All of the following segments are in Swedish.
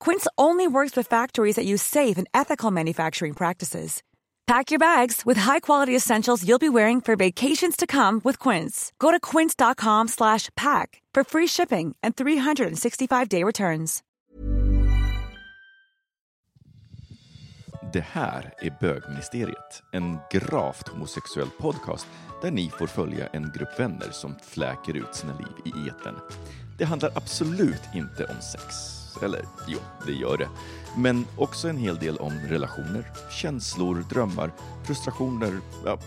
Quince only works with factories that use safe and ethical manufacturing practices. Pack your bags with high-quality essentials you'll be wearing for vacations to come with Quince. Go to quince.com/pack for free shipping and 365-day returns. Det här är Bögministeriet, en gravt homosexuell podcast där ni får följa en grupp vänner som fläker ut sina liv i etern. Det handlar absolut inte om sex. Eller jo, det gör det. Men också en hel del om relationer, känslor, drömmar, frustrationer, ja,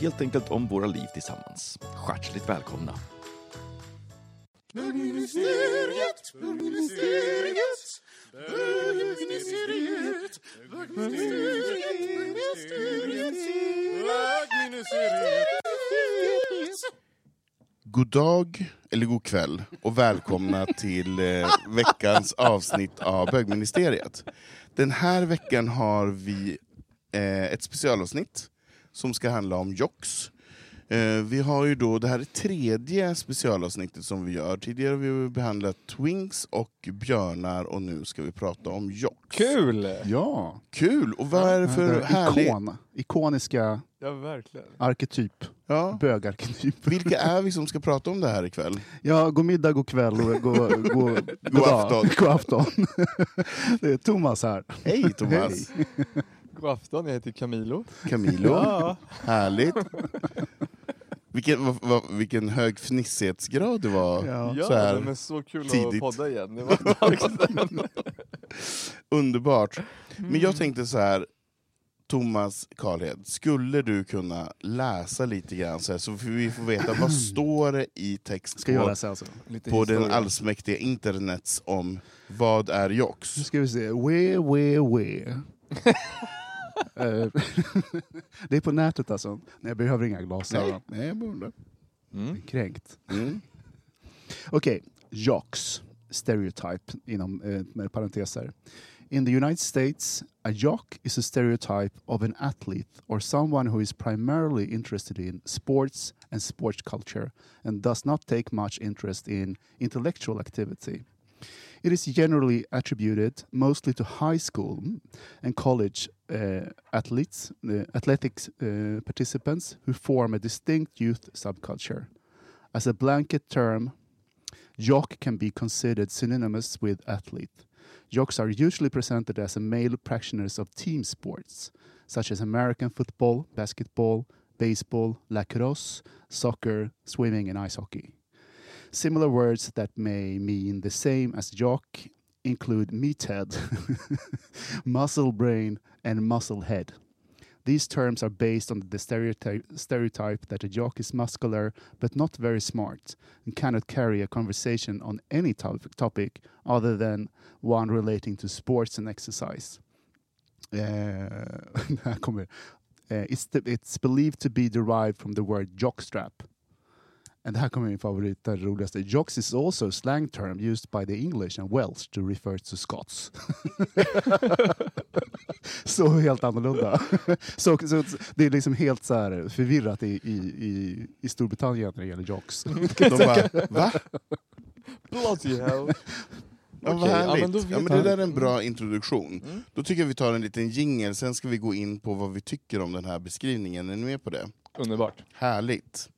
helt enkelt om våra liv tillsammans. Hjärtligt välkomna! Bögministeriet, bögministeriet, bögministeriet, bögministeriet, bögministeriet. God dag, eller god kväll, och välkomna till eh, veckans avsnitt av Bögministeriet. Den här veckan har vi eh, ett specialavsnitt som ska handla om jox. Eh, vi har ju då, det här är tredje specialavsnittet som vi gör. Tidigare har vi behandlat twinks och björnar och nu ska vi prata om jox. Kul! Ja, Kul! Och vad är det för det är härlig... ikon, ikoniska Ja, verkligen. arketyp, Ja. bögarketyp. Vilka är vi som ska prata om det här ikväll? Ja, god middag, god kväll och god, god, god, afton. God afton. Det är Thomas här. Hej Thomas! God afton, jag heter Camilo. Camilo, Ja, härligt! Vilken, vad, vad, vilken hög fnissighetsgrad det var. Ja. ja Så här men så kul tidigt. att podda igen. Det var. Underbart. Men Mm. jag tänkte så här, Thomas Karlhed, skulle du kunna läsa lite grann så, här, så vi får veta vad står det i text Ska jag på, läsa alltså? Lite på den allsmäktiga internets om vad är jox? Nu ska vi se. We, we, we. Eh, det är på nätet alltså. Nej, jag behöver inga glasögon. Nej, jag bara Mm. kränkt. Mm. Okej, jocks. Stereotype inom eh, med parenteser. In the United States, a jock is a stereotype of an athlete or someone who is primarily interested in sports and sports culture and does not take much interest in intellectual activity. It is generally attributed mostly to high school and college uh, athletes, uh, athletics uh, participants who form a distinct youth subculture. As a blanket term, jock can be considered synonymous with athlete. Jocks are usually presented as male practitioners of team sports, such as American football, basketball, baseball, lacrosse, soccer, swimming, and ice hockey. Similar words that may mean the same as jock include meathead, muscle brain, and muscle head. These terms are based on the stereotype, stereotype that a jock is muscular but not very smart and cannot carry a conversation on any topic, other than one relating to sports and exercise. Här eh, it's, it's believed to be derived from the word jockstrap. And det här kommer min favorit, det roligaste. Jocks is also a slang term used by the English and Welsh to refer to Scots. så helt annorlunda. så, så, det är liksom helt så här förvirrat i, i, i, i Storbritannien när det gäller jocks. De bara, va? Bloody hell. Ja, Okej, ja, men ja, men det där är en bra introduktion. Mm. Då tycker jag vi tar en liten jingel, sen ska vi gå in på vad vi tycker om den här beskrivningen. Är ni med på det? Underbart. Härligt.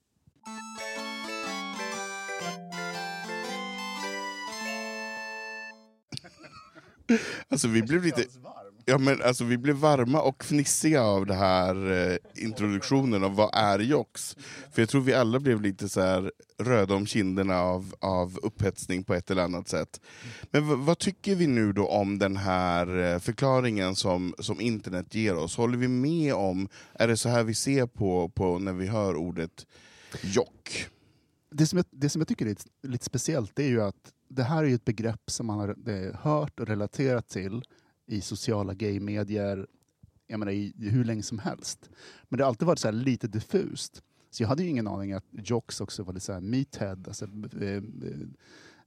Alltså vi blev lite... Ja, men alltså, vi blev varma och fnissiga av det här eh, introduktionen av vad är jox? För jag tror vi alla blev lite så här röda om kinderna av, av upphetsning på ett eller annat sätt. Men v- vad tycker vi nu då om den här eh, förklaringen som, som internet ger oss? Håller vi med om, är det så här vi ser på, på när vi hör ordet jock? Det som, jag, det som jag tycker är lite, lite speciellt det är ju att det här är ju ett begrepp som man har hört och relaterat till i sociala gaymedier jag menar, i, i hur länge som helst. Men det har alltid varit så här lite diffust. Så jag hade ju ingen aning att jocks också var lite så här meathead. Alltså, eh, eh,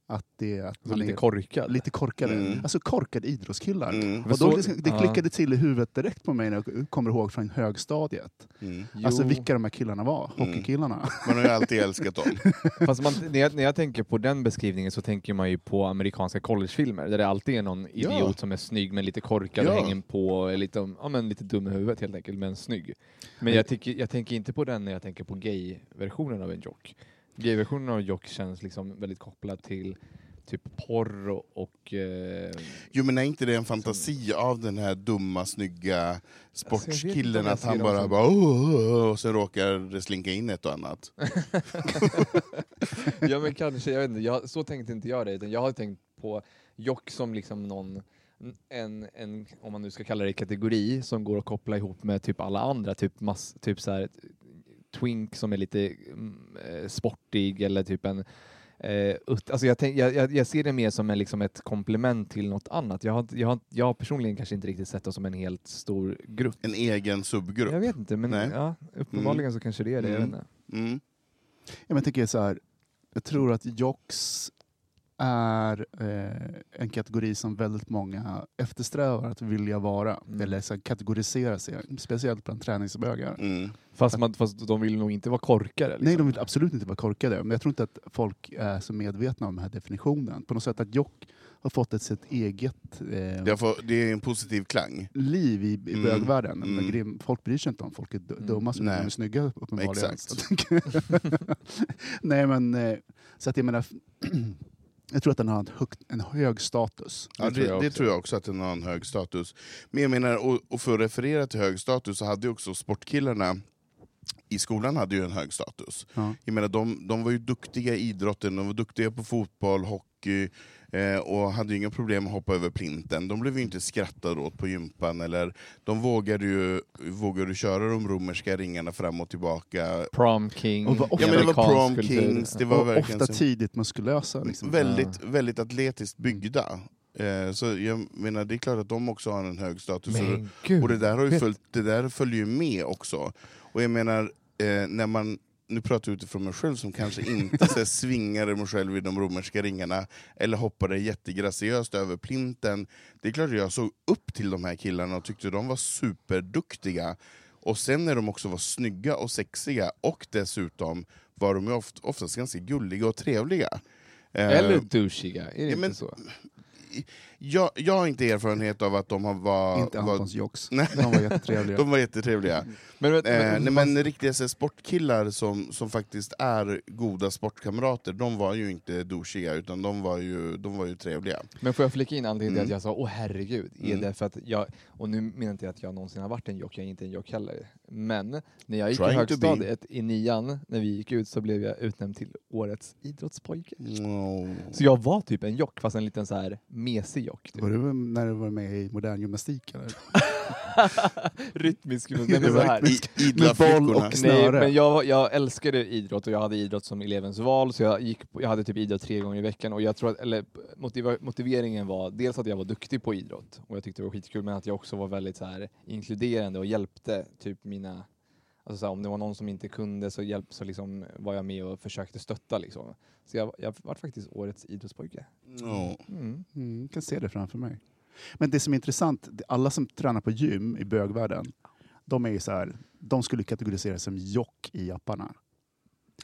att det, att Så lite korkad. lite korkade. Mm. Alltså korkade idrottskillar. Mm. Och då, det ja. klickade till i huvudet direkt på mig när jag kommer ihåg från högstadiet. Mm. Alltså Jo. vilka de här killarna var, Mm. hockeykillarna. Man har ju alltid älskat dem. Fast man, när, jag, när jag tänker på den beskrivningen så tänker man ju på amerikanska collegefilmer där det alltid är någon Ja. idiot som är snygg men lite korkad Ja. och hänger på är lite, ja, men lite dum i huvudet helt enkelt, men snygg. Men jag, tycker, jag tänker inte på den när jag tänker på gay-versionen av en jock. Gay-versionen av jock känns liksom väldigt kopplad till typ porr och, och eh, Jo men är inte det en fantasi av den här dumma, snygga Alltså, sportskillen jag att han bara, som- bara oh, oh, oh, och sen råkar det slinka in ett och annat? ja men kanske, jag vet inte, jag, så tänkte inte jag det, utan jag har tänkt på jock som liksom någon, en, en, om man nu ska kalla det kategori, som går att koppla ihop med typ alla andra, typ, mass, typ så här, twink som är lite mm, eh, sportig eller typ en ut, alltså jag, tänk, jag, jag, jag ser det mer som en, liksom ett komplement till något annat. Jag har, jag, har, jag har personligen kanske inte riktigt sett det som en helt stor grupp. En egen subgrupp? Jag vet inte, men Nej. ja, uppenbarligen så kanske det är det. Jag Mm. inte. Mm. Ja, men jag tänker så här, jag tror att jocks är eh, en kategori som väldigt många eftersträvar att vilja vara, Mm. eller så kategorisera sig, speciellt bland träningsbögar. Mm. Fast, man, fast de vill nog inte vara korkade. Liksom. Nej, de vill absolut inte vara korkade, men jag tror inte att folk är så medvetna om den här definitionen. På något sätt att jock har fått ett sitt eget eh, Det, fått, det är en positiv klang. liv i, i Mm. bögvärlden. Mm. Folk bryr sig inte om folk är Mm. dumma så de är snygga uppenbarligen. Exakt. Så att- Nej men, eh, så att jag menar, jag tror att den har en, högt, en hög status. Ja, Det tror det, jag det också. tror jag också att den har en hög status. Men jag menar, och, och för att referera till hög status så hade ju också sportkillarna i skolan hade ju en hög status. Ja. Jag menar, de, de var ju duktiga i idrotten, de var duktiga på fotboll, hockey eh, och hade ju inga problem att hoppa över plinten. De blev ju inte skrattade åt på gympan, eller de vågade ju, vågade köra de romerska ringarna fram och tillbaka. Prom king. Och vad- Ja, men det var prom kings, det var Och ofta tidigt muskulösa. Liksom. väldigt, väldigt atletiskt byggda. Eh, så jag menar, det är klart att de också har en hög status. Och- Men gud. och det där, har ju följt, det där följer ju med också. Och jag menar, eh, när man, nu pratar jag utifrån mig själv som kanske inte så här, svingade mig själv i de romerska ringarna, eller hoppade jättegraciöst över plinten. Det är klart att jag såg upp till de här killarna och tyckte de var superduktiga. Och sen när de också var snygga och sexiga, och dessutom var de ju oft, oftast ganska gulliga och trevliga. Eh, Eller douchiga, är det ja, inte men- så? Jag, jag har inte erfarenhet av att de har var, Inte var, Antons jocks. Nej. De var jättetrevliga. de var jättetrevliga. Men, men, Eh, nej, men, riktiga så sportkillar som, som faktiskt är goda sportkamrater, de var ju inte douchiga, utan de var ju, de var ju trevliga. men får jag flika in anledningen till Mm. att jag sa åh herregud, är Mm. det för att jag, och nu menar inte jag att jag någonsin har varit en jock, jag är inte en jock heller. Men när jag gick i Trying be. högstadiet, i nian, när vi gick ut så blev jag utnämnd till årets idrottspojke. Oh. Så jag var typ en jock, fast en liten så här mesig jock. Typ. Var du när du var med i modern gymnastik? Eller? Rytmisk gymnastik. Nej, men så här. I, idla Med boll och- Nej, snöre. men jag, jag älskade idrott och jag hade idrott som elevens val, så jag, gick jag hade typ idrott tre gånger i veckan. Och jag tror att, eller, motiva, motiveringen var dels att jag var duktig på idrott, och jag tyckte det var skitkul, men att jag också var väldigt så här, inkluderande och hjälpte typ mina Alltså så här, om det var någon som inte kunde så, hjälp, så liksom var jag med och försökte stötta. Liksom. Så jag, jag var faktiskt årets idrottspojke. Mm. Mm, jag kan se det framför mig. Men det som är intressant, alla som tränar på gym i bögvärlden, de är ju så här, de skulle kategoriseras som jock i apparna.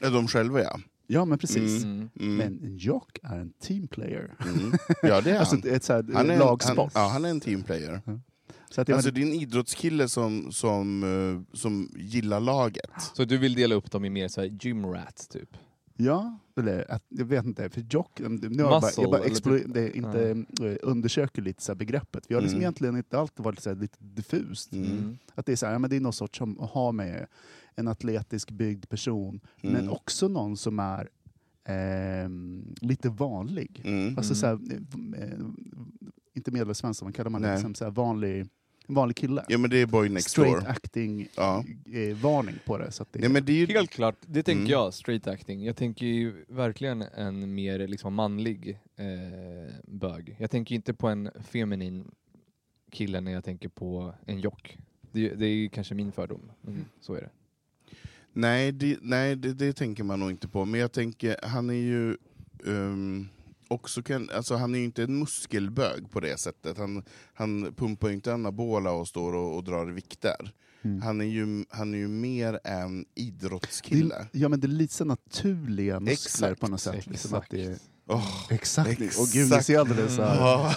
Ja, de själva ja. Ja men precis. Mm. Mm. Men en jock är en teamplayer. Mm. Ja det är Alltså han. är ett så här, Han är, en, lagsport. han, ja, han är en teamplayer. Så att jag Alltså men, det är en idrottskille som, som, eh, som gillar laget. Så du vill dela upp dem i mer så här gym rats typ? Ja, eller att, jag vet inte. För jock, nu har jag bara, Muscle, jag bara eller explo- typ- det, inte, eh, undersöker lite så här begreppet. Vi har liksom Mm. egentligen inte alltid varit så här lite diffust. Mm. Att det är, så här, ja, men det är någon sorts som har med en atletisk byggd person, men Mm. också någon som är ehm, lite vanlig. Mm. Alltså så här, eh, eh, inte medelsvensson, vad kallar man det? Nej. Liksom så här vanlig, en vanlig kille. Ja men det är Boy Next Straight Door. acting Ja. eh, varning på det. Så att det Nej, men det är ju, Helt klart, det tänker Mm. jag, straight acting. Jag tänker ju verkligen en mer liksom manlig eh, bög. Jag tänker inte på en feminin kille när jag tänker på en jock. Det, det är ju kanske min fördom, men så är det. Nej, det, nej det, det tänker man nog inte på. Men jag tänker, han är ju ehm, också kan, alltså han är ju inte en muskelbög på det sättet. Han, han pumpar ju inte anabola och står och, och drar vikter. Mm. Han, är ju, han är ju mer en idrottskille. Det, ja men det är lite så naturliga muskler Exakt, på något sätt. Liksom att det är, Åh, exakt. Exakt. Och gud, ni ser alldeles så här,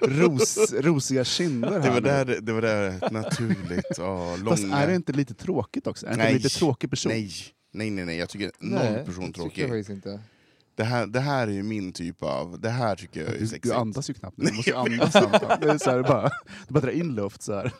ros, rosiga kinder det, här var nu. där, det var där naturligt. Oh, långa. Fast är det inte lite tråkigt också? Är det Nej. inte lite tråkig person? Nej, nej, nej, nej. Jag tycker Nej, noll person det tycker jag tråkig. faktiskt inte. Det här, det här är ju min typ av... Det här tycker jag är Du, sexigt. du andas ju knappt nu, du måste ju andas samtidigt. Det är så här, bara, du bara drar in luft så här.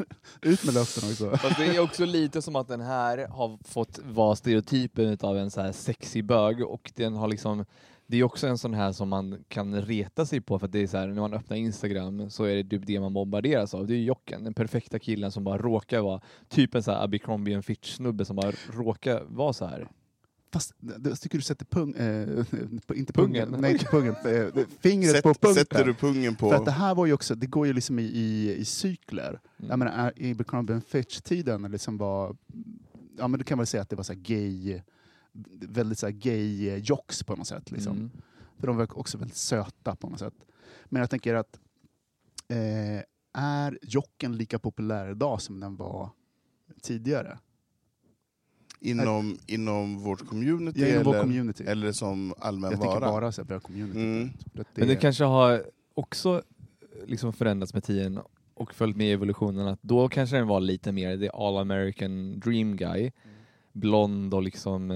Ut med luften också. Fast det är också lite som att den här har fått vara stereotypen av en så här sexig bög och den har liksom det är också en sån här som man kan reta sig på för att det är så här, när man öppnar Instagram så är det typ det man bombarderas av. Det är ju Jocken, den perfekta killen som bara råkar vara typ en så här Abercrombie and Fitch snubbe som bara råkar vara så här. Fast jag tycker du sätter pung, eh, inte Pungen? pungen, nej inte pungen, eh, fingret Sätt, på punkten. sätter du pungen på... För att det här var ju också, det går ju liksom i, i, i cykler. Mm. Jag menar, Abercrombie Fitch-tiden liksom var, ja men du kan väl säga att det var så här gay, väldigt så här gay eh, jocks på något sätt. Liksom. Mm. För de var också väldigt söta på något sätt. Men jag tänker att, eh, är jocken lika populär idag som den var tidigare? Inom, inom vårt community, Ja, inom vår eller, community. eller som allmän jag tänker vara? bara så här, vår community. Mm. Att Men det kanske har också liksom förändrats med tiden och följt med evolutionen att då kanske den var lite mer the all American dream guy. Blond och liksom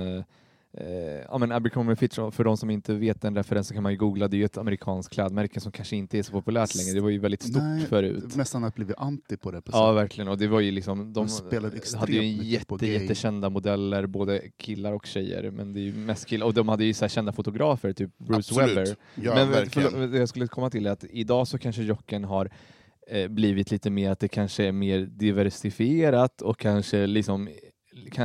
eh, ja men Abercrombie Fitch, för de som inte vet den referensen kan man ju googla, det är ju ett amerikanskt klädmärke som kanske inte är så populärt längre. Det var ju väldigt stort Nej, förut. Nästan har blivit anti på det. På Ja verkligen, och det var ju liksom, de De hade ju jätte, jättekända modeller, både killar och tjejer, men det är mest killar, och de hade ju så här kända fotografer, typ Bruce Absolut. Weber. Ja, men förlåt, det jag skulle komma till är att idag så kanske jocken har eh, blivit lite mer att det kanske är mer diversifierat och kanske liksom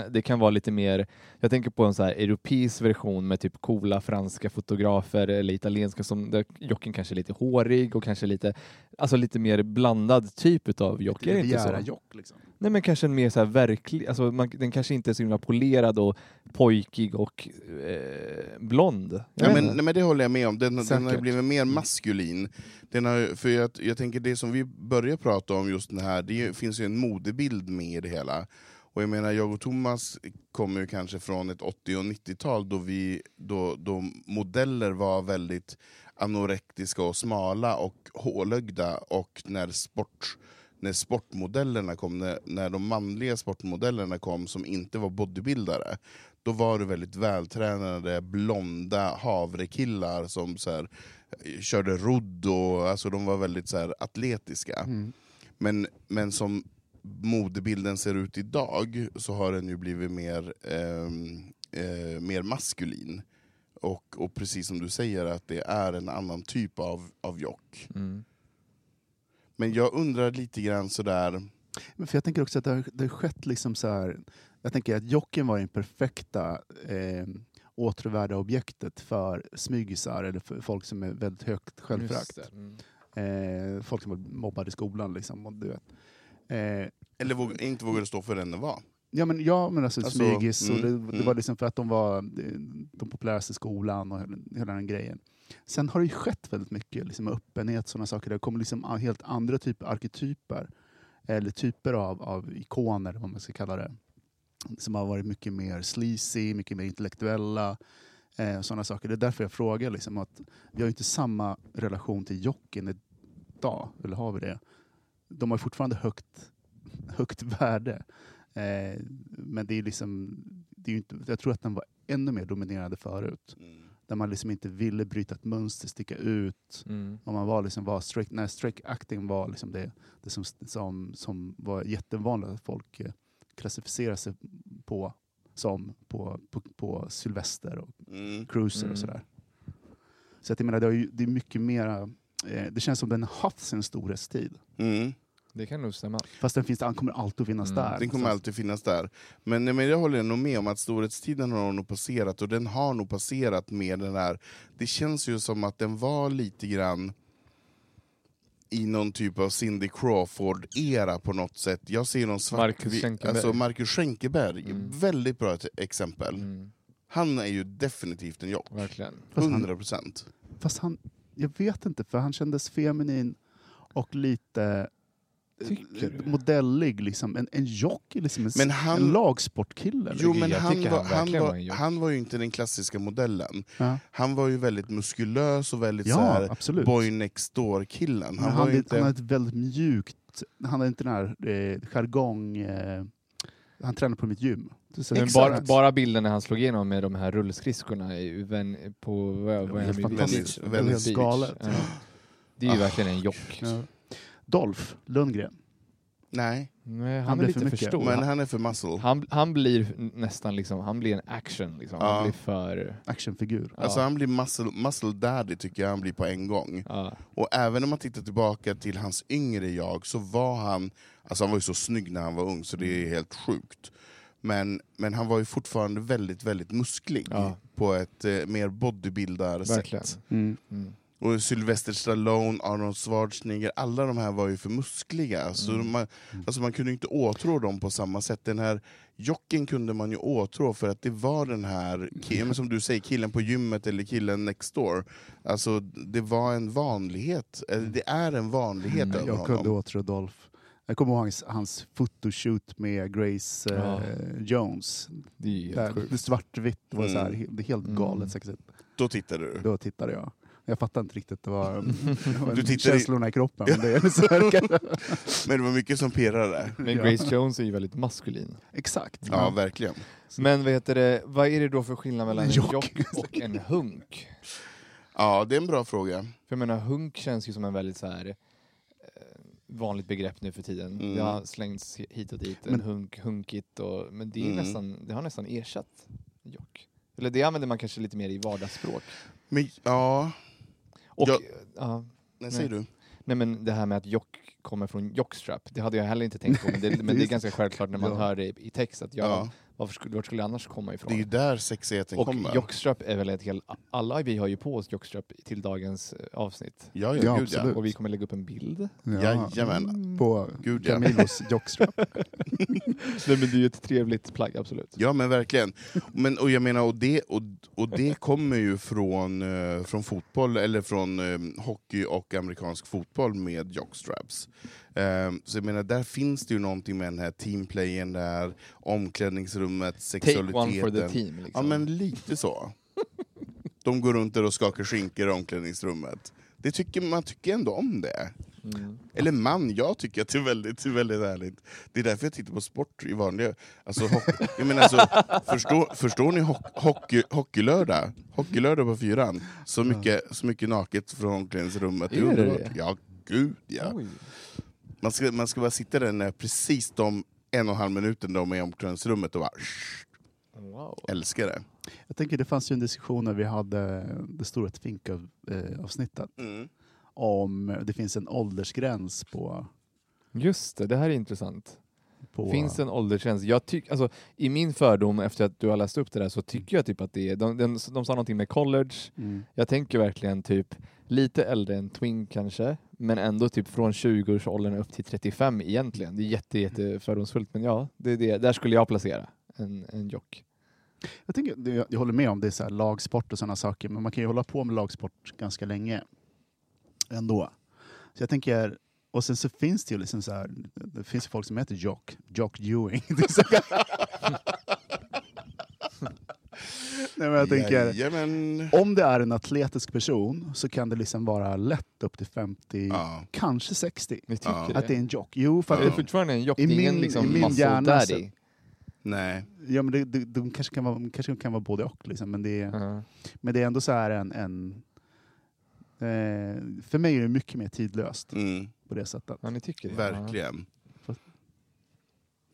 det kan vara lite mer, jag tänker på en så här europeisk version med typ coola franska fotografer eller italienska som där jocken kanske är lite hårig och kanske lite, alltså lite mer blandad typ av jock. Är det inte så? Jock liksom. Nej men kanske en mer så här verklig, alltså man, den kanske inte är så himla polerad och pojkig och eh, blond. Ja, men, nej, men det håller jag med om. Den, den har blivit mer maskulin. Den har, för jag, jag tänker det som vi börjar prata om just den här, det finns ju en modebild med i det hela. Och jag menar, jag och Thomas kommer ju kanske från ett 80 och 90-tal då, vi, då, då modeller var väldigt anorektiska och smala och hålögda. Och när, sport, när sportmodellerna kom, när, när de manliga sportmodellerna kom som inte var bodybuildare, då var det väldigt vältränade, blonda havrekillar som så här, eh, körde rodd, och, alltså de var väldigt så här, atletiska. Mm. Men, men som modebilden ser ut idag så har den ju blivit mer, ehm, eh, mer maskulin. Och, och precis som du säger, att det är en annan typ av, av jock. Mm. Men jag undrar lite grann sådär... Men för jag tänker också att det har, det har skett liksom så här. Jag tänker att jocken var den perfekta eh, åtråvärda objektet för smygisar eller för folk som är väldigt högt självförakt. Mm. Eh, folk som var mobbade i skolan. Liksom, och du vet. Eh, Eller våg, inte vågade stå för den det var. Ja men, ja, men alltså, Alltså, smygis, och det, mm, det mm. var liksom för att de var eh, de populäraste i skolan och hela, den grejen. Sen har det ju skett väldigt mycket liksom, öppenhet sådana saker. Det kommer liksom helt andra typer arketyper, eller typer av, av ikoner, vad man ska kalla det, som har varit mycket mer sleazy, mycket mer intellektuella. Eh, sådana saker. Det är därför jag frågar. Liksom, att vi har ju inte samma relation till jocken idag, eller har vi det? De har fortfarande högt, högt värde. Eh, men det är liksom, det är ju inte, jag tror att den var ännu mer dominerande förut. Mm. Där man liksom inte ville bryta ett mönster, sticka ut. Mm. Och man var liksom var strict, när strict acting var liksom det, det som, som, som var jättevanligt att folk eh, klassificerar sig på som på, på, på Sylvester och Mm. Cruiser Mm. och sådär. Så att jag menar, det, är ju, det är mycket mera... Eh, det känns som den har haft sin storhetstid. Mm. Det kan nog stämma. Fast den, finns, den kommer alltid att finnas Mm. där. Den kommer alltid finnas där. Men, men jag håller nog med om att storhetstiden har nog passerat, och den har nog passerat med den här... Det känns ju som att den var lite grann i någon typ av Cindy Crawford-era på något sätt. Jag ser någon svart... Marcus Schenkenberg. Alltså Marcus Schenkeberg, Mm. väldigt bra ett exempel. Mm. Han är ju definitivt en jock. Verkligen. Fast han- 100 procent. Fast han, jag vet inte, för han kändes feminin och lite Tycker eh, du? modellig. Liksom. En, en jockey, liksom. en, Men han- en lagsportkille. Jo, liksom. men han var, han var var, han var ju inte den klassiska modellen. Ja, Han var ju väldigt muskulös och väldigt så ja här, absolut. boy next door-killen. Han, han, ju han, inte... har ett väldigt mjukt... Han har inte den här eh, jargong... Eh, han tränar på mitt gym. Bara, bara bilden när han slog igenom med de här rullskridskorna Ven, på vad- helt fantastiskt. Beach. galet. Ja. Det är ju Ah. verkligen en jock. Ja. Dolph Lundgren. Nej, Nej, han, Han är blir lite för för stor. men han, är för muscle. han, han blir nästan liksom, han blir en action. Liksom. Ja. Han blir för... Actionfigur. Ja. Alltså han blir muscle, muscle daddy tycker jag han blir på en gång. Ja. Och även om man tittar tillbaka till hans yngre jag så var han, alltså han var ju så snygg när han var ung så det är helt sjukt. Men, men han var ju fortfarande väldigt, väldigt musklig Ja. på ett eh, mer Verkligen. bodybuildar-sätt. Mm. Mm. Och Sylvester Stallone, Arnold Schwarzenegger, alla de här var ju för muskliga. Så Mm. man, alltså man kunde inte åtrå dem på samma sätt. Den här jocken kunde man ju åtrå för att det var den här, ki- som du säger, killen på gymmet eller killen next door. Alltså det var en vanlighet, eller det är en vanlighet Mm, över Jag kunde honom. åtrå Dolph. Jag kommer ihåg hans, hans fotoshoot med Grace eh, Ja. Jones. Det är ju Där, helt det svartvitt, det var så här, Mm. det är helt Mm. galet sexigt. Då tittade du. Då tittade jag. Jag fattade inte riktigt, det var, det var Du tittade i- känslorna i kroppen. Men det är så här, Men det var mycket som pirrade. Men Ja. Grace Jones är ju väldigt maskulin. Exakt. Ja, verkligen. Men vad heter det, vad är det då för skillnad mellan en Jock. jock och en hunk? Ja, det är en bra fråga. För jag menar, hunk känns ju som en väldigt så här eh, vanligt begrepp nu för tiden. Mm. Det har slängts hit och dit, en Men- hunk, hunkigt, och, men det, är Mm. nästan, det har nästan ersatt jock. Eller det använder man kanske lite mer i vardagsspråk. Men ja, Och, Ja. ja, nej, säger du? nej men det här med att jock kommer från jockstrap, det hade jag heller inte tänkt på, men det, men det är ganska självklart när man Ja. hör det i, text, att ja, Ja. Varför skulle, vart skulle det annars komma ifrån? Det är ju där sexigheten och kommer. jockstrap är väl ett helt... Alla vi har ju på oss jockstrap till dagens eh, avsnitt. Ja, ja, Ja, gud ja. absolut. Och vi kommer lägga upp en bild. Jajamän. På Gud, ja. Camilos jockstrap. Nej men det är ju ett trevligt plagg, absolut. Ja men verkligen. Men, och jag menar, och det, och, och det kommer ju från, eh, från fotboll, eller från eh, hockey och amerikansk fotboll med jockstraps. Eh, så jag menar, där finns det ju någonting med den här teamplayen där, omklädningsrummet, Take sexualiteten. one for the team. Ja Liksom. men lite så. De går runt där och skakar skinkor i omklädningsrummet. Det tycker, man tycker ändå om det. Mm. Eller man, jag tycker att det är väldigt, väldigt härligt. Det är därför jag tittar på sport i vanliga... Alltså, hockey, jag menar alltså, förstår, förstår ni hock, hockey, hockeylördag? Hockeylördag på fyran. Så mycket, så mycket naket från omklädningsrummet. Är det det? Ja, gud ja. Oj. Man ska, man ska bara sitta där när precis de en och en halv minuten de är i omklädningsrummet och bara Wow. älskar det. Jag tänker det fanns ju en diskussion när vi hade det stora Twink-avsnittet Mm. om det finns en åldersgräns på... Just det, det här är intressant. på Finns det en åldersgräns? Jag tyck, alltså, I min fördom efter att du har läst upp det där så tycker jag typ att det är... De, de, de sa någonting med college, Mm. jag tänker verkligen typ lite äldre än Twin kanske, men ändå typ från 20-årsåldern upp till 35 egentligen. Det är jätte, jätte fördomsfullt, men ja, det är det. där skulle jag placera en, en jock. Jag, tänker, jag, jag håller med om det är så här lagsport och sådana saker, men man kan ju hålla på med lagsport ganska länge ändå. Så jag tänker, och sen så finns det ju liksom så här, det finns folk som heter Jock, Jock Ewing. Nej, men jag tänker, Jajamän. om det är en atletisk person så kan det liksom vara lätt upp till 50, Ja. kanske 60. Ni tycker Ja. det? Att det är en jock. Jo, för att det är fortfarande en jock, I det är ingen min- liksom i min muscle hjärna daddy. så- Nej. Ja, men det, det, de kanske kan vara, kanske kan vara både och. Liksom, men, det, Ja. men det är ändå så här en... en eh, för mig är det mycket mer tidlöst Mm. på det sättet. Ja, ni tycker det? Verkligen.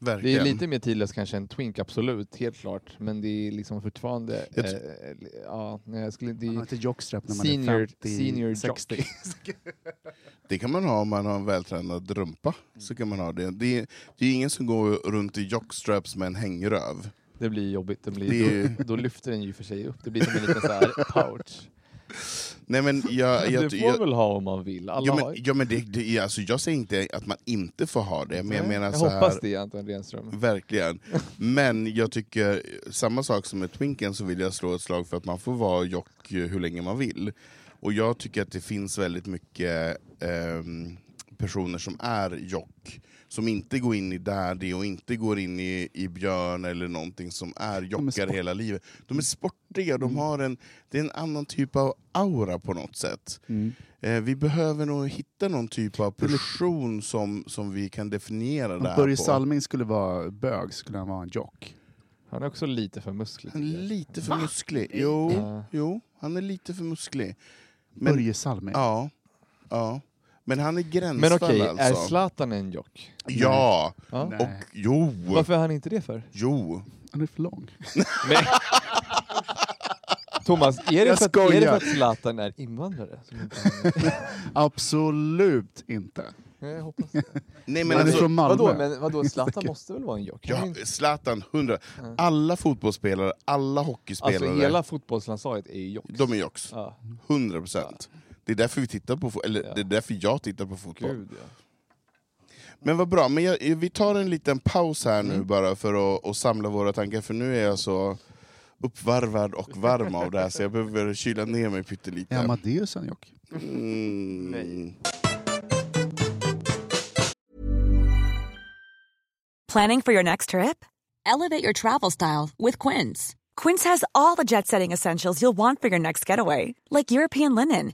Ja. Det Verkligen. är lite mer tidlöst kanske än Twink, absolut, helt klart. Men det är liksom fortfarande... Eh, tr- ja, nej, jag skulle... Det Man har inte jockstrap när man Senior- är 50, senior jock. 60. Det kan man ha om man har en vältränad rumpa. Så kan man ha det. Det är, det är ingen som går runt i jockstraps med en hängröv. det blir jobbigt. Det blir, Det då, då lyfter den ju för sig upp. Det blir som en liten så här pouch. Nej men jag... jag, det får jag väl ha om man vill. Alla Ja men, ja, men det, det, alltså, jag säger inte att man inte får ha det, men jag Nej, menar jag så hoppas här, det, Anton Renström. Verkligen. Men jag tycker, samma sak som med Twinken så vill jag slå ett slag för att man får vara jock eh, hur länge man vill. Och jag tycker att det finns väldigt mycket ehm, personer som är jock, som inte går in i daddy och inte går in i, i björn eller någonting som är jockar sport- hela livet. De är sportiga, de Mm. har en, det är en annan typ av aura på något sätt. Mm. Eh, vi behöver nog hitta någon typ av person som, som vi kan definiera det här Börje på. Salming skulle vara bög skulle han vara en jock. Han är också lite för musklig. Han är lite för musklig. Jo, Ja. jo, han är lite för musklig. Men, Börje Salming? ja, ja. Men han är Men gränsfall okej, är alltså. Zlatan en jock? Ja, Ja. Nej. och jo, Varför är han inte det för? jo. Han är för lång. Men... Thomas, är det, för att, är det för att Zlatan är invandrare? Absolut inte. Nej, jag hoppas det. Nej men är alltså, från Malmö. Vadå, men vadå, Zlatan måste väl vara en jock? Är ja, Zlatan, hundra. Ja. Alla fotbollsspelare, alla hockeyspelare, Alltså hela fotbollslandslaget är ju jocks. de är jocks. Ja, Hundra procent. Det är därför vi tittar på, eller Ja. det är därför jag tittar på fotboll. gud ja. Men vad bra, men jag, vi tar en liten paus här nu Mm. bara för att, att samla våra tankar, för nu är jag så uppvarvad och varm av det här så jag behöver kyla ner mig pyttelite. Är Amadeus en jock? Mm. Nej. Planning for your next trip? Elevate your travel style with Quince. Quince has all the jet setting essentials you'll want for your next getaway, like European linen,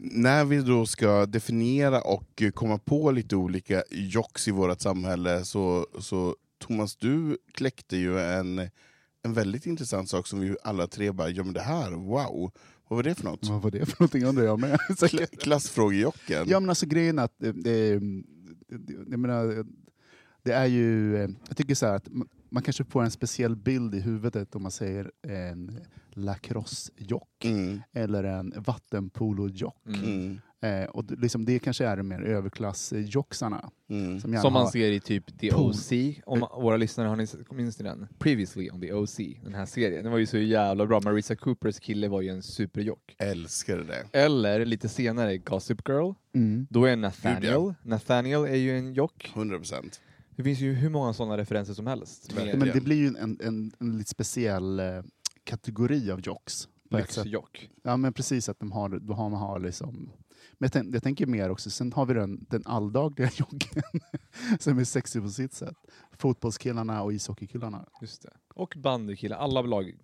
När vi då ska definiera och komma på lite olika jocks i vårt samhälle så, så Thomas, du kläckte ju en, en väldigt intressant sak som vi alla tre bara, ja men det här, wow, vad var det för något? Vad var det för någonting undrar jag med. Kla- Klassfrågejocken? Ja men alltså grejen att det, det, jag menar, det är ju, eh, jag tycker så att man- man kanske får en speciell bild i huvudet om man säger en lacrosse-jock Mm, eller en vattenpolo-jock. Mm. Eh, och det, liksom, det kanske är de mer överklass-jocksarna. mm. Som, Som man har- ser i typ The Pool. OC, om våra lyssnare har ni, minns ni den? Previously on The OC, den här serien. Den var ju så jävla bra. Marisa Coopers kille var ju en superjock. Älskar det. Eller lite senare Gossip Girl, Mm. då är Nathaniel. Nathaniel är ju en jock. 100 procent. Det finns ju hur många sådana referenser som helst. Men det blir ju en, en, en, en lite speciell eh, kategori av jocks. lyxjock. Ja men precis, att de har, de har, man har liksom... Men jag, tänk, jag tänker mer också, sen har vi den, den alldagliga joggen som är sexig på sitt sätt. Fotbollskillarna och ishockeykillarna. Just det. Och bandykillar, alla lag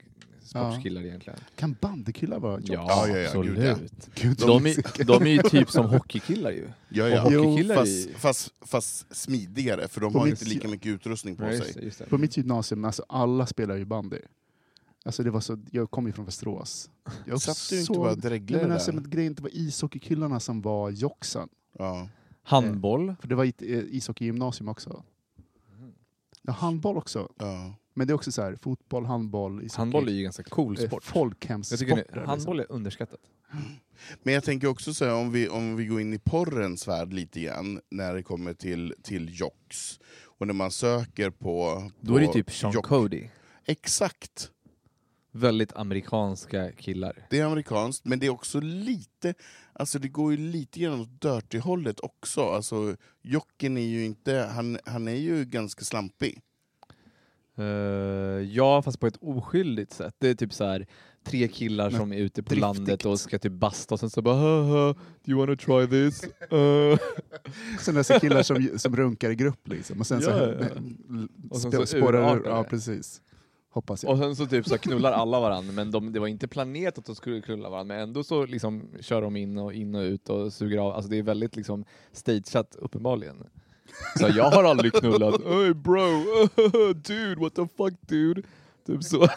sportskillar egentligen. Kan bandykillar vara jocks? Ja, ja, ja, gud, ja. absolut. Gud, De, är, de är ju typ som hockeykillar ju. Ja, ja. Jo, Fast, fast, fast smidigare, för de På har mitt- inte lika mycket utrustning på Ja, just sig. det, just det. På mitt gymnasium, alltså alla spelar ju bandy. Alltså det var så, jag kom ju från Västerås. Jag Satt du inte såg- bara dreglade men alltså, där? men grejen, det var ishockeykillarna som var jocksen. Ja. Handboll. För det var ett eh, ishockeygymnasium också. Ja, handboll också. Ja. Men det är också så här, fotboll, handboll, ishockey. Handboll är ju ganska cool eh, sport. Folkhemssporter. nu, liksom. handboll är underskattat. Men jag tänker också så här, om vi, om vi går in i porrens värld lite grann, när det kommer till, till jocks, och när man söker på... Då är det på typ Sean jock- Cody. Exakt! Väldigt amerikanska killar. Det är amerikanskt, men det är också lite, alltså det går ju lite grann åt dirty-hållet också. Alltså, jocken är ju inte, han, han är ju ganska slampig. Eh, ja, fast på ett oskyldigt sätt. Det är typ så här tre killar Men som är ute på driftigt. landet och ska typ basta och sen så bara Haha, do you wanna try this? Uh. Sen dessa killar som, som runkar i grupp liksom. Och sen så, Ja, ja, ja. Och sen så spårar ur. Ja, det. precis. Hoppas jag. Och sen så typ så knullar alla varandra, men de, det var inte planerat att de skulle knulla varandra, men ändå så liksom kör de in och in och ut och suger av. Alltså det är väldigt liksom stageat uppenbarligen. Så jag har aldrig knullat. Hey bro, dude, what the fuck dude? Typ så.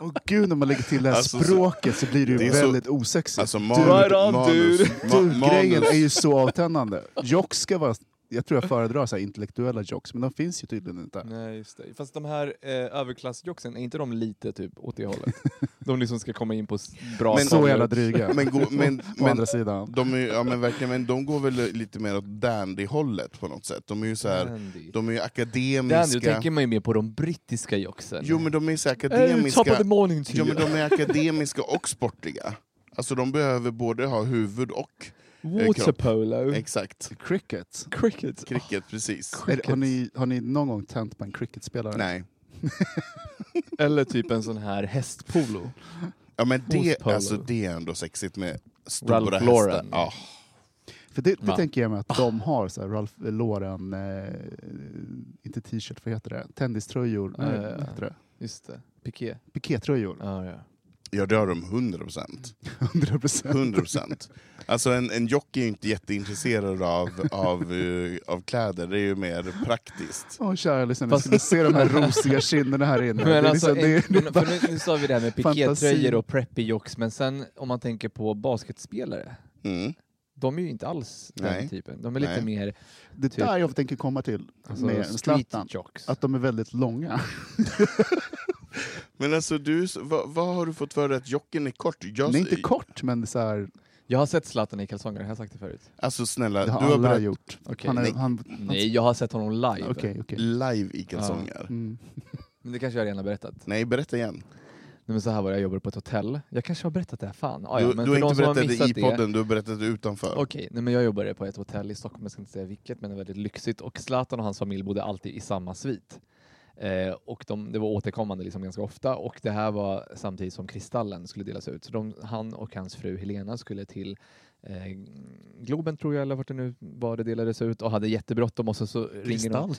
Åh gud, när man lägger till det här Alltså, så- språket så blir det ju det är så- väldigt osexigt. Alltså Du- manus, Right on, manus, dude. ma- Grejen manus. är ju så avtändande. Jocks ska vara, jag tror jag föredrar så här intellektuella jocks, men de finns ju tydligen inte. Nej, just det. Fast de här eh, överklassjocksen, är inte de lite typ åt det hållet? De liksom ska komma in på bra Men- Så jävla dryga. Men, gå, men, men, andra sidan. de är, ja, men verkligen, men de går väl lite mer åt dandy-hållet på något sätt. De är ju så här, Dandy. de är ju Dandy, akademiska. då tänker man ju mer på de brittiska jocksen. Jo men de är så Hey, top of akademiska. the morning to you. men de är akademiska och sportiga. Alltså de behöver både ha huvud och... Waterpolo. Exakt. Cricket. Cricket. Cricket, precis. Är, det- har, ni, har ni någon gång tänt på en cricketspelare? Nej. Eller typ en sån här hästpolo. Ja men det, alltså, det är ändå sexigt med stora Ralph hästar. Lauren. Ja. För det, det Va? tänker jag mig att de har, så här, Ralph Lauren, eh, inte t-shirt, vad heter det? Tenniströjor, eh, vad heter det? Just det. Piké. Pikétröjor, Ja, ja. Ja, det har de 100%. 100 procent. 100%. Alltså en, en jockey är ju inte jätteintresserad av, av, eh, av kläder, det är ju mer praktiskt. Åh kära lyssnare, Fast- ni skulle se de här rosiga kinderna här inne. Men det alltså, liksom, det, det bara- för nu, nu sa vi det här med pikétröjor och preppy jocks, men sen om man tänker på basketspelare, Mm. de är ju inte alls den Nej. typen. De är lite Nej. mer det typ- där jag tänker komma till alltså, med Zlatan. Att de är väldigt långa. Men alltså, du, vad, vad har du fått för dig att jocken är kort? Jag, Den är inte kort, men det är så här, Jag har sett Zlatan i kalsonger, har jag sagt det förut? Alltså snälla, det har du har alla berättat gjort. Okej. Han är, Nej. han, Nej, jag har sett honom live. Okej, okej. live i kalsonger. Mm. Men det kanske jag redan har berättat. Nej, berätta igen. Nej, men så här var det, jag jobbade på ett hotell. Jag kanske har berättat det här, fan. Ah, du ja, men du har inte som har berättat det i podden, du har berättat det utanför. Okej, nej, men jag jobbade på ett hotell i Stockholm, jag ska inte säga vilket, men det var väldigt lyxigt. Och Zlatan och hans familj bodde alltid i samma svit. Eh, och de, det var återkommande liksom ganska ofta och det här var samtidigt som Kristallen skulle delas ut. Så de, han och hans fru Helena skulle till eh, Globen tror jag, eller vart det nu var det delades ut och hade jättebråttom och så, så ringer de.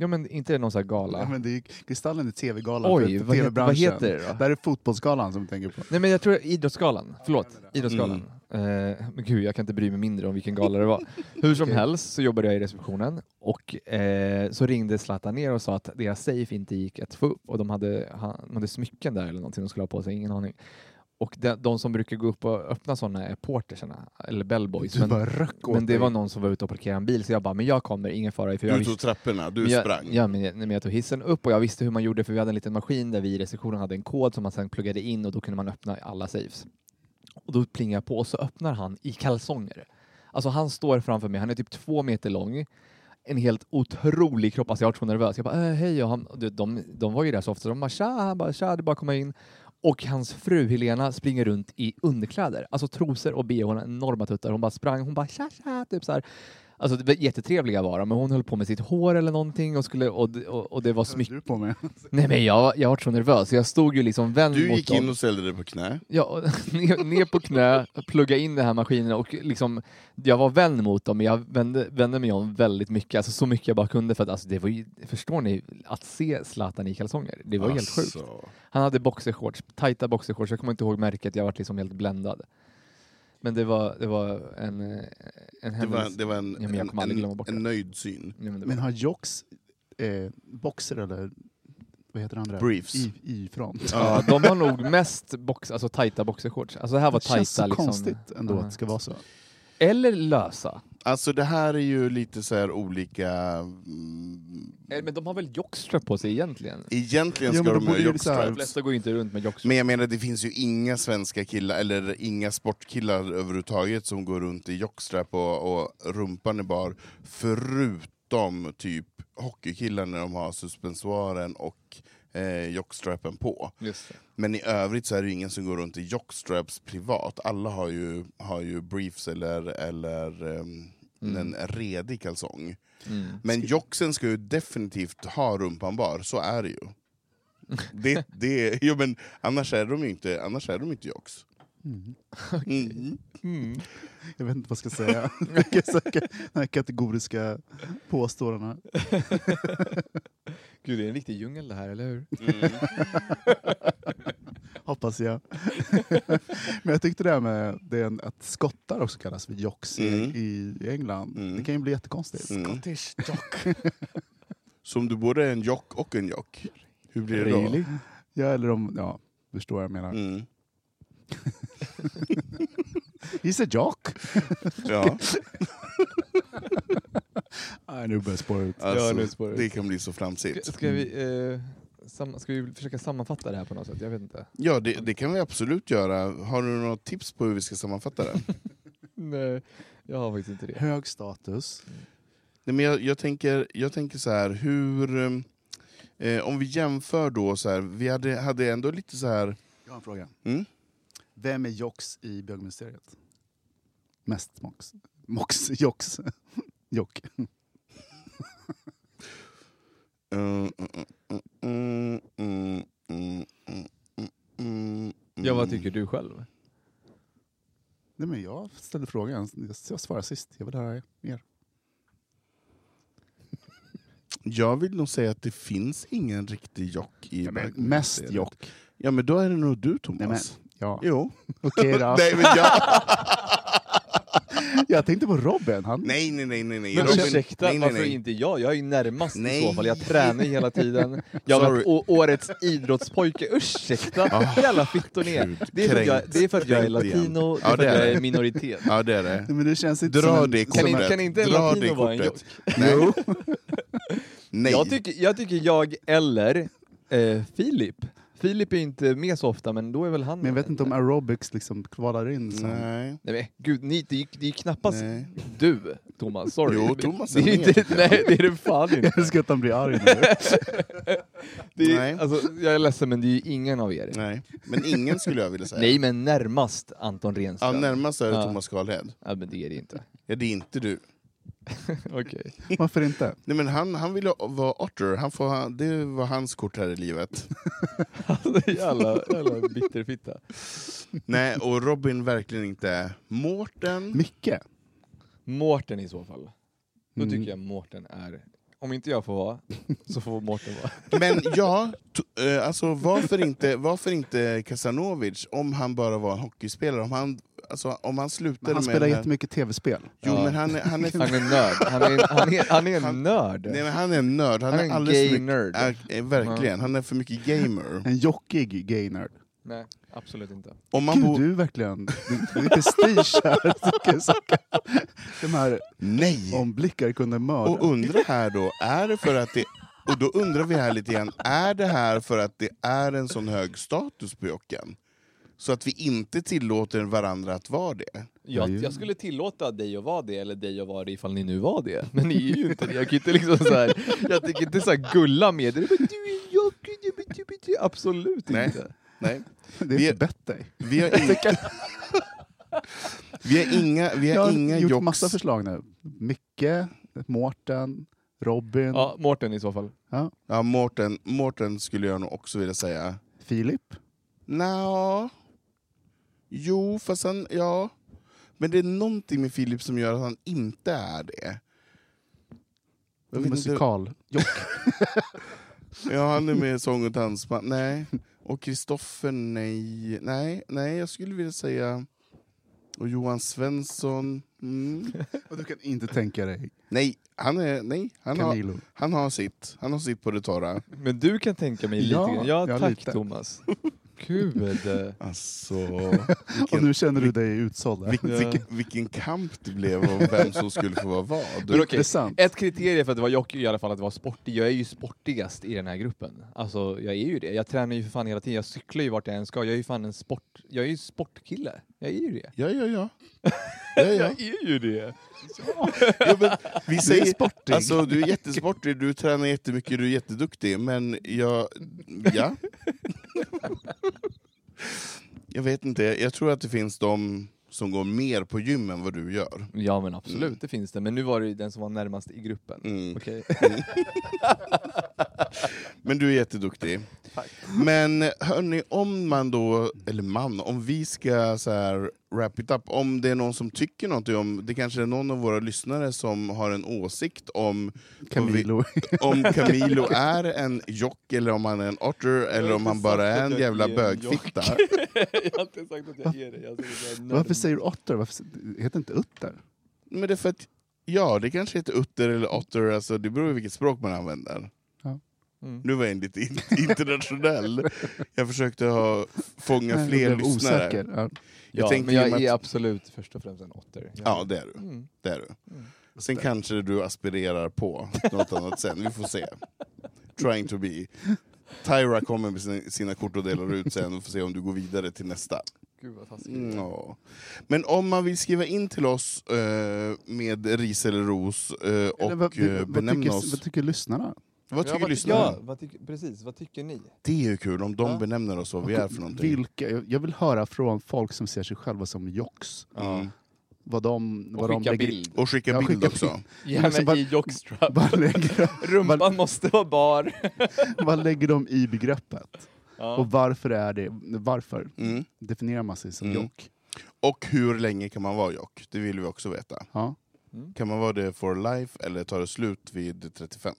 Ja men inte någon sån här gala. Ja, men det är, Kristallen är tv-galan Oj, för, vad, heter, vad tv-branschen. heter det då? Det här är fotbollsgalan som du tänker på. Nej men jag tror Idrottsgalan, förlåt, Idrottsgalan. Mm. Eh, men gud, jag kan inte bry mig mindre om vilken gala det var. Hur som Okej. helst så jobbade jag i receptionen och eh, så ringde Zlatan ner och sa att deras safe inte gick att få upp och de hade, han, de hade smycken där eller någonting de skulle ha på sig, ingen aning. Och de, de som brukar gå upp och öppna sådana är portersarna, eller bellboys. Du Men, bara röck åt men det dig. var någon som var ute och parkerade en bil så jag bara, men jag kommer, ingen fara. För jag Du visste- tog trapporna, du men jag, sprang. Ja, men jag, men jag tog hissen upp och jag visste hur man gjorde för vi hade en liten maskin där vi i receptionen hade en kod som man sen pluggade in och då kunde man öppna alla safes. Och då plingar jag på och så öppnar han i kalsonger. Alltså han står framför mig, han är typ två meter lång, en helt otrolig kropp, alltså jag var så nervös. Jag bara äh, hej och han, du, de, de var ju där så ofta, så de bara tja, han bara tja, det är bara att komma in. Och hans fru Helena springer runt i underkläder, alltså trosor och bh, enorma tuttar. Hon bara sprang, hon bara tja tja, typ så här. Alltså det var jättetrevliga var de, men hon höll på med sitt hår eller någonting och, skulle, och, och, och det var smyck... du på med? Nej men jag, jag var så nervös, så jag stod ju liksom vänd Du mot gick dem. in och ställde dig på knä. Ja, ner, ner på knä, plugga in den här maskinen och liksom, jag var vänd mot dem, men jag vände, vände mig om väldigt mycket, alltså så mycket jag bara kunde för att alltså, det var ju, förstår ni, att se Zlatan i kalsonger, det var helt sjukt. Alltså. Han hade boxershorts, tajta boxershorts, jag kommer inte ihåg märket, jag var liksom helt bländad. Men det var, det var en, eh, en Det var, händelse. det var en, Ja, jag en, kommer aldrig glömma en, bort en det. nöjd syn. Ja, men det Men var, har Jox eh, boxer eller vad heter det andra? Briefs. I, ifrån. ja, de har nog mest box, alltså tajta boxershorts. Alltså det här var det känns tajta så liksom. konstigt ändå att det ska vara så. Eller lösa. Alltså det här är ju lite så här olika... Mm, Eh, Men de har väl jockstrap på sig egentligen? egentligen Ja, ska men de ha borde ju De jockstraps. flesta går ju inte runt med jockstrap. Men jag menar, det finns ju inga svenska killar, eller inga sportkillar överhuvudtaget som går runt i jockstrap och, och rumpan är bar, förutom typ hockeykillar när de har suspensoaren och eh, jockstrappen på. Men i övrigt så är det ju ingen som går runt i jockstraps privat. Alla har ju, har ju briefs eller, eller ehm, en redig kalsong. Mm. Men jocksen ska ju definitivt ha rumpan bar, så är det ju. Det, det, jo, men annars är de ju inte, annars är de inte jocks. Mm. Mm. Jag vet inte vad jag ska säga. De här kategoriska påståendena. Gud, det är en riktig djungel det här, eller hur? Mm. Hoppas jag. Men jag tyckte det här med det en, att skottar också kallas för jocks i- Mm. England. Mm. Det kan ju bli jättekonstigt. Mm. Scottish jock. Så om du både är en jock och en jock, hur blir det då? Really? Ja, eller om, ja, förstår vad jag menar. He's a jock! Ja, Nej, nu börjar spåra ut. alltså, nu spårar det. det kan bli så flamsigt. Ska, ska, vi, eh, sam, ska vi försöka sammanfatta det här på något sätt? Jag vet inte. Ja, det, det kan vi absolut göra. Har du några tips på hur vi ska sammanfatta det? Nej, jag har faktiskt inte det. Hög status. Nej, men jag, jag, tänker, jag tänker så här, hur... Eh, om vi jämför då, så här, vi hade, hade ändå lite så här... Jag har en fråga. Mm? Vem är jocks i bögministeriet? Mest mox. Mox, jocks. Jock. Mm, mm, mm, Ja, vad tycker du själv? Nej, men jag ställde frågan. Jag svarade sist. Jag vill höra mer. Jag vill nog säga att det finns ingen riktig jock i Ja, mest jock. Ja, men då är det nog du, Nej, men, Thomas. Ja. Jo. Okej då. nej, men jag... Jag tänkte på Robin. Han, nej, nej, nej, nej. nej. Men Robin- ursäkta, nej, nej, varför nej. inte jag? Jag är ju närmast Nej. i så fall. Jag tränar ju hela tiden. Jag har varit årets idrottspojke. Ursäkta, jävla fittor ni är. Gud, Det är, för att jag, det är för att jag är latino, det är för att jag är minoritet. Ja, det är det. Men det känns inte Dra som det Kan inte- kortet. kan inte en Dra latino vara en kortet. Nej. Nej. Jag tycker, jag tycker jag eller eh, Filip. Filip är inte med så ofta, men då är väl han... Men jag vet inte om aerobics liksom kvalar in. Som, Nej. Nej men gud, ni, det, är, det är ju knappast Nej. du, Thomas. Sorry. Jo, Thomas det är är med. Nej, det är det fan inte. Jag älskar att han blir arg nu. Det Nej. är, alltså, jag är ledsen, men det är ju ingen av er. Nej. Men ingen skulle jag vilja säga. Nej, men närmast Anton Ja, Renström. närmast är det Ja. Thomas Karlhed. Ja, men det är det inte. Ja, det är inte du. Okej. Varför inte? Nej, men han, han ville vara Otter, han får, det var hans kort här i livet. Alltså, jävla, jävla bitterfitta. Nej, och Robin verkligen inte. Mårten? Micke? Mårten i så fall. Då Mm. tycker jag Mårten är... Om inte jag får vara, så får Mårten vara. Men ja, t- eh, alltså, varför, inte, varför inte Kasanovic om han bara var en hockeyspelare? Om han, alltså, om han slutade Men han med... spelar den här- jättemycket tv-spel. Jo, Ja. men han är, han är, Han är nörd. Han är, han är, han är en Han- nörd. nej, men han är en nörd. Han, Han är är en alldeles gay mycket, nörd. Ja, eh, verkligen, han är för mycket gamer. En jockig gay-nerd. Nej, absolut inte. Om man Gud, bor... du är verkligen... Det är prestige här. De här Nej! omblickar kunde mörda. Och undra här då, är det för att det... Och då undrar vi här lite grann, är det här för att det är en sån hög status på jocken? Så att vi inte tillåter varandra att vara det? Jag, jag skulle tillåta dig att vara det, eller dig att vara det ifall ni nu var det. Men ni är ju inte det. Jag kan inte liksom så här, jag tänker inte så här gulla med er. Absolut Nej. inte. Nej. det är vi- inte bett dig. Vi har inga... vi har inga, vi Jag har har inga gjort jocks... massa förslag nu. Micke, Mårten, Robin, Ja, Mårten i så fall. Ja, Mårten, Mårten skulle jag nog också vilja säga. Filip. Nja... Jo, fast han... Ja. Men det är någonting med Filip som gör att han inte är det. Jag Musikal. Jock. Ja, han är med i Sång och dansband. Nej. Och Kristoffer, nej. Nej, nej, jag skulle vilja säga... Och Johan Svensson. Mm. Och du kan inte tänka dig Nej, han är... Nej, han har, han har sitt. Han har sitt på det torra. Men du kan tänka mig lite Ja, grann. Ja, ja, tack lite. Thomas. Gud. Alltså... Och nu känner du dig utsåld. där. Vilk, vilken, vilken kamp det blev om vem som skulle få vara vad. Men Intressant. Ett kriterium för att det var Jocke i alla fall att det var sportig. Jag är ju sportigast i den här gruppen. Alltså jag är ju det. Jag tränar ju för fan hela tiden. Jag cyklar ju vart jag än ska. Jag är ju fan en sport... Jag är ju sportkille. Jag är ju det. Ja, ja, ja. ja, ja. Jag är ju det. ja men, vi säger, sportig. Alltså, du är jättesportig, du tränar jättemycket, du är jätteduktig, men jag... Ja. jag vet inte, jag tror att det finns de som går mer på gym än vad du gör. Ja men absolut, det finns det. Men nu var det ju den som var närmast i gruppen. Mm. Okej. Men du är jätteduktig. Men hörni, om man då, eller man, om vi ska så här wrap it up, om det är någon som tycker någonting om, det kanske är någon av våra lyssnare som har en åsikt om Camilo. om Camilo är en jock eller om han är en otter eller om han bara är en jävla bögfitta. jag har inte sagt att jag är det. Jag har sagt att jag är Varför säger du otter? Varför heter inte utter? Men det är för att, ja, det kanske heter utter eller otter, alltså, det beror på vilket språk man använder. Mm. Nu var jag lite in- internationell. Jag försökte ha, fånga fler lyssnare. osäker. Ja. Jag Ja, tänker men jag att- är absolut först och främst en otter. Ja, det är du. Mm. Det är du. Mm. Sen kanske du aspirerar på något annat sen, vi får se. Trying to be. Tyra kommer med sina, kort och delar ut sen, vi får se om du går vidare till nästa. Gud vad taskigt. Ja. Men om man vill skriva in till oss eh, med ris eller ros eh, Eller och vad, eh, vad, benämna tycker, oss. vad tycker lyssnarna? Vad tycker ja, vad, lyssnarna? Ja, vad tycker, precis. Vad tycker ni? Det är ju kul om de Ja. benämner oss vad vi är för någonting. Vilka, jag vill höra från folk som ser sig själva som jocks. Mm. Vad de, Och vad de skicka lägger, bild. Och skicka Ja, bild skicka också. Gärna bara- i jockstrap. Rumpan måste vara bar. vad lägger de i begreppet? Ja. Och varför är det, varför Mm. definierar man sig som Mm. jock? Och hur länge kan man vara jock? Det vill vi också veta. Ja. Mm. Kan man vara det for life eller tar det slut vid 35?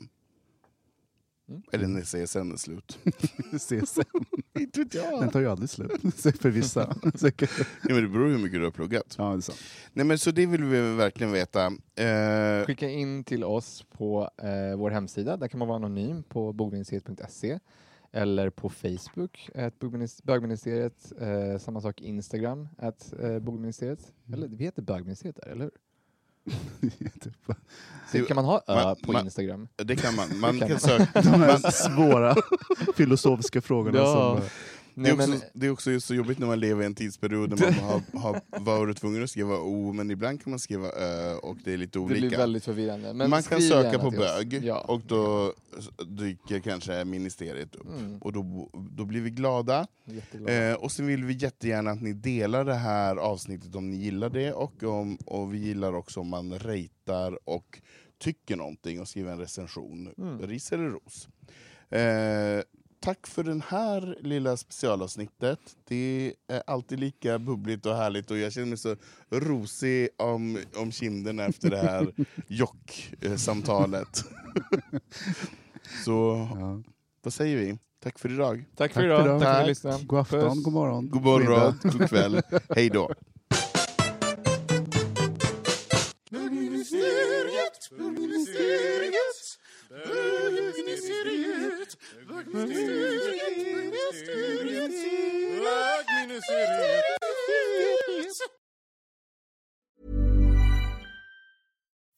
Mm. Eller när CSN är slut. CSN, Inte vet jag. den tar ju aldrig slut. För vissa. Ja, men det beror ju hur mycket du har pluggat. Ja, det. Nej, men så det vill vi verkligen veta. Eh, Skicka in till oss på eh, vår hemsida. Där kan man vara anonym på bogministeriet.se eller på Facebook, bogminis- bögministeriet. Eh, samma sak Instagram, at eh, bogministeriet. Eller vi heter bögministeriet där, eller hur? Typ. Så kan man ha ö Man- på man- Instagram? det kan man. Man kan kan man. söka. De här Man, svåra filosofiska frågorna. Ja. Som, det, är också, men, det är också så jobbigt när man lever i en tidsperiod där man har, har varit tvungen att skriva O, men ibland kan man skriva Ö och det är lite det olika. blir väldigt förvirrande. Men man kan söka på bög Ja. och då dyker kanske ministeriet upp. Mm, Och då, då blir vi glada. Eh, och sen vill vi jättegärna att ni delar det här avsnittet om ni gillar det och, om, och vi gillar också om man ratear och tycker någonting och skriver en recension. Mm. Ris eller ros. Eh, tack för den här lilla specialavsnittet. Det är alltid lika bubbligt och härligt och jag känner mig så rosig om, om kinderna efter det här jock-samtalet. så ja. vad säger vi? Tack för idag. Tack för Tack idag. för idag. Tack för att Tack. God afton, Puss. god morgon. God morgon, god kväll. Hej då.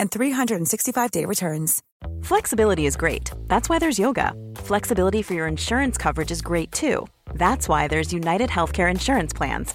and 365-day returns. Flexibility is great. That's why there's yoga. Flexibility for your insurance coverage is great too. That's why there's United Healthcare Insurance Plans.